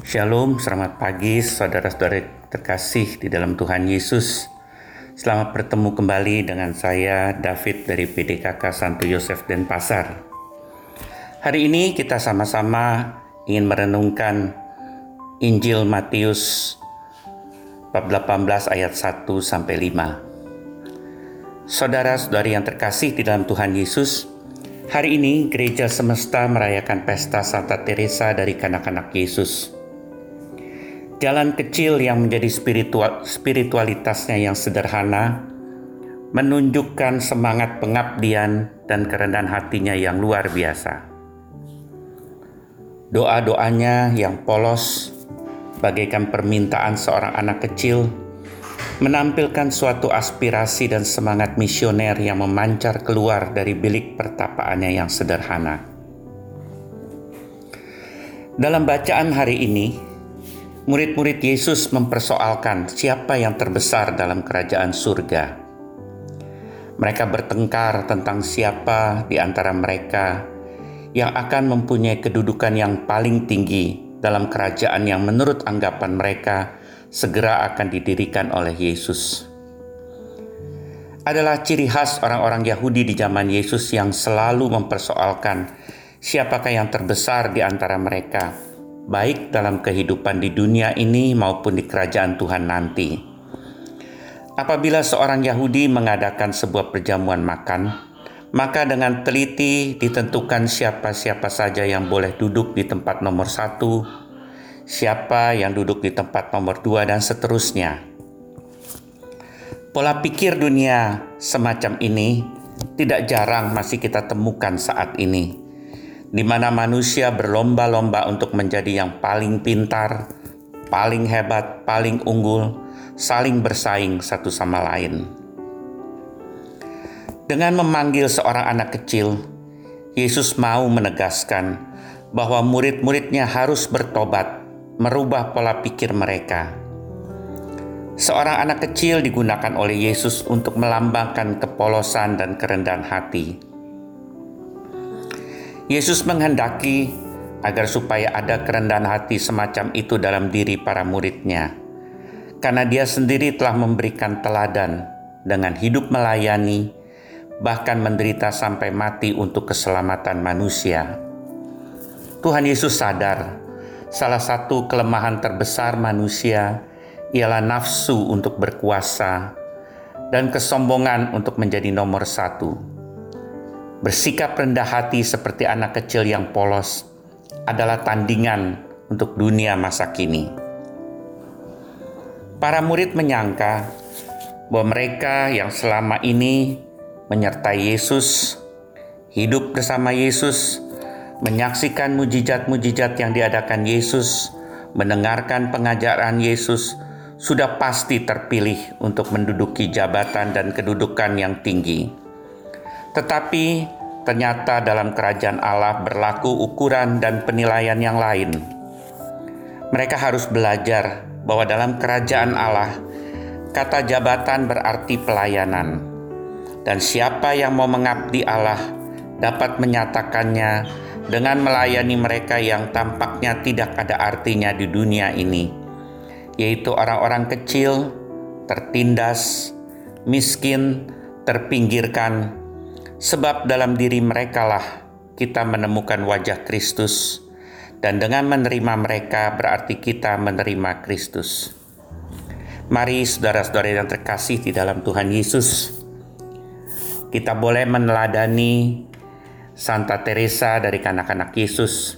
Shalom, selamat pagi saudara-saudara terkasih di dalam Tuhan Yesus. Selamat bertemu kembali dengan saya David dari PDKK Santo Yosef dan Pasar. Hari ini kita sama-sama ingin merenungkan Injil Matius bab 18 ayat 1 sampai 5. Saudara-saudari yang terkasih di dalam Tuhan Yesus, hari ini gereja semesta merayakan pesta Santa Teresa dari kanak-kanak Yesus jalan kecil yang menjadi spiritual, spiritualitasnya yang sederhana, menunjukkan semangat pengabdian dan kerendahan hatinya yang luar biasa. Doa-doanya yang polos, bagaikan permintaan seorang anak kecil, menampilkan suatu aspirasi dan semangat misioner yang memancar keluar dari bilik pertapaannya yang sederhana. Dalam bacaan hari ini, murid-murid Yesus mempersoalkan siapa yang terbesar dalam kerajaan surga. Mereka bertengkar tentang siapa di antara mereka yang akan mempunyai kedudukan yang paling tinggi dalam kerajaan yang menurut anggapan mereka segera akan didirikan oleh Yesus. Adalah ciri khas orang-orang Yahudi di zaman Yesus yang selalu mempersoalkan siapakah yang terbesar di antara mereka baik dalam kehidupan di dunia ini maupun di kerajaan Tuhan nanti. Apabila seorang Yahudi mengadakan sebuah perjamuan makan, maka dengan teliti ditentukan siapa-siapa saja yang boleh duduk di tempat nomor satu, siapa yang duduk di tempat nomor dua, dan seterusnya. Pola pikir dunia semacam ini tidak jarang masih kita temukan saat ini di mana manusia berlomba-lomba untuk menjadi yang paling pintar, paling hebat, paling unggul, saling bersaing satu sama lain. Dengan memanggil seorang anak kecil, Yesus mau menegaskan bahwa murid-muridnya harus bertobat, merubah pola pikir mereka. Seorang anak kecil digunakan oleh Yesus untuk melambangkan kepolosan dan kerendahan hati Yesus menghendaki agar supaya ada kerendahan hati semacam itu dalam diri para muridnya. Karena dia sendiri telah memberikan teladan dengan hidup melayani, bahkan menderita sampai mati untuk keselamatan manusia. Tuhan Yesus sadar salah satu kelemahan terbesar manusia ialah nafsu untuk berkuasa dan kesombongan untuk menjadi nomor satu. Bersikap rendah hati seperti anak kecil yang polos adalah tandingan untuk dunia masa kini. Para murid menyangka bahwa mereka yang selama ini menyertai Yesus, hidup bersama Yesus, menyaksikan mujizat-mujizat yang diadakan Yesus, mendengarkan pengajaran Yesus, sudah pasti terpilih untuk menduduki jabatan dan kedudukan yang tinggi. Tetapi ternyata dalam kerajaan Allah berlaku ukuran dan penilaian yang lain. Mereka harus belajar bahwa dalam kerajaan Allah, kata jabatan berarti pelayanan, dan siapa yang mau mengabdi Allah dapat menyatakannya dengan melayani mereka yang tampaknya tidak ada artinya di dunia ini, yaitu orang-orang kecil, tertindas, miskin, terpinggirkan, Sebab dalam diri mereka lah kita menemukan wajah Kristus, dan dengan menerima mereka berarti kita menerima Kristus. Mari saudara-saudara yang terkasih di dalam Tuhan Yesus, kita boleh meneladani Santa Teresa dari kanak-kanak Yesus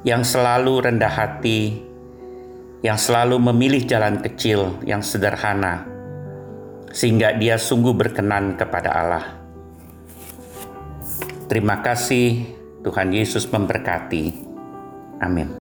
yang selalu rendah hati, yang selalu memilih jalan kecil yang sederhana, sehingga dia sungguh berkenan kepada Allah. Terima kasih, Tuhan Yesus memberkati. Amin.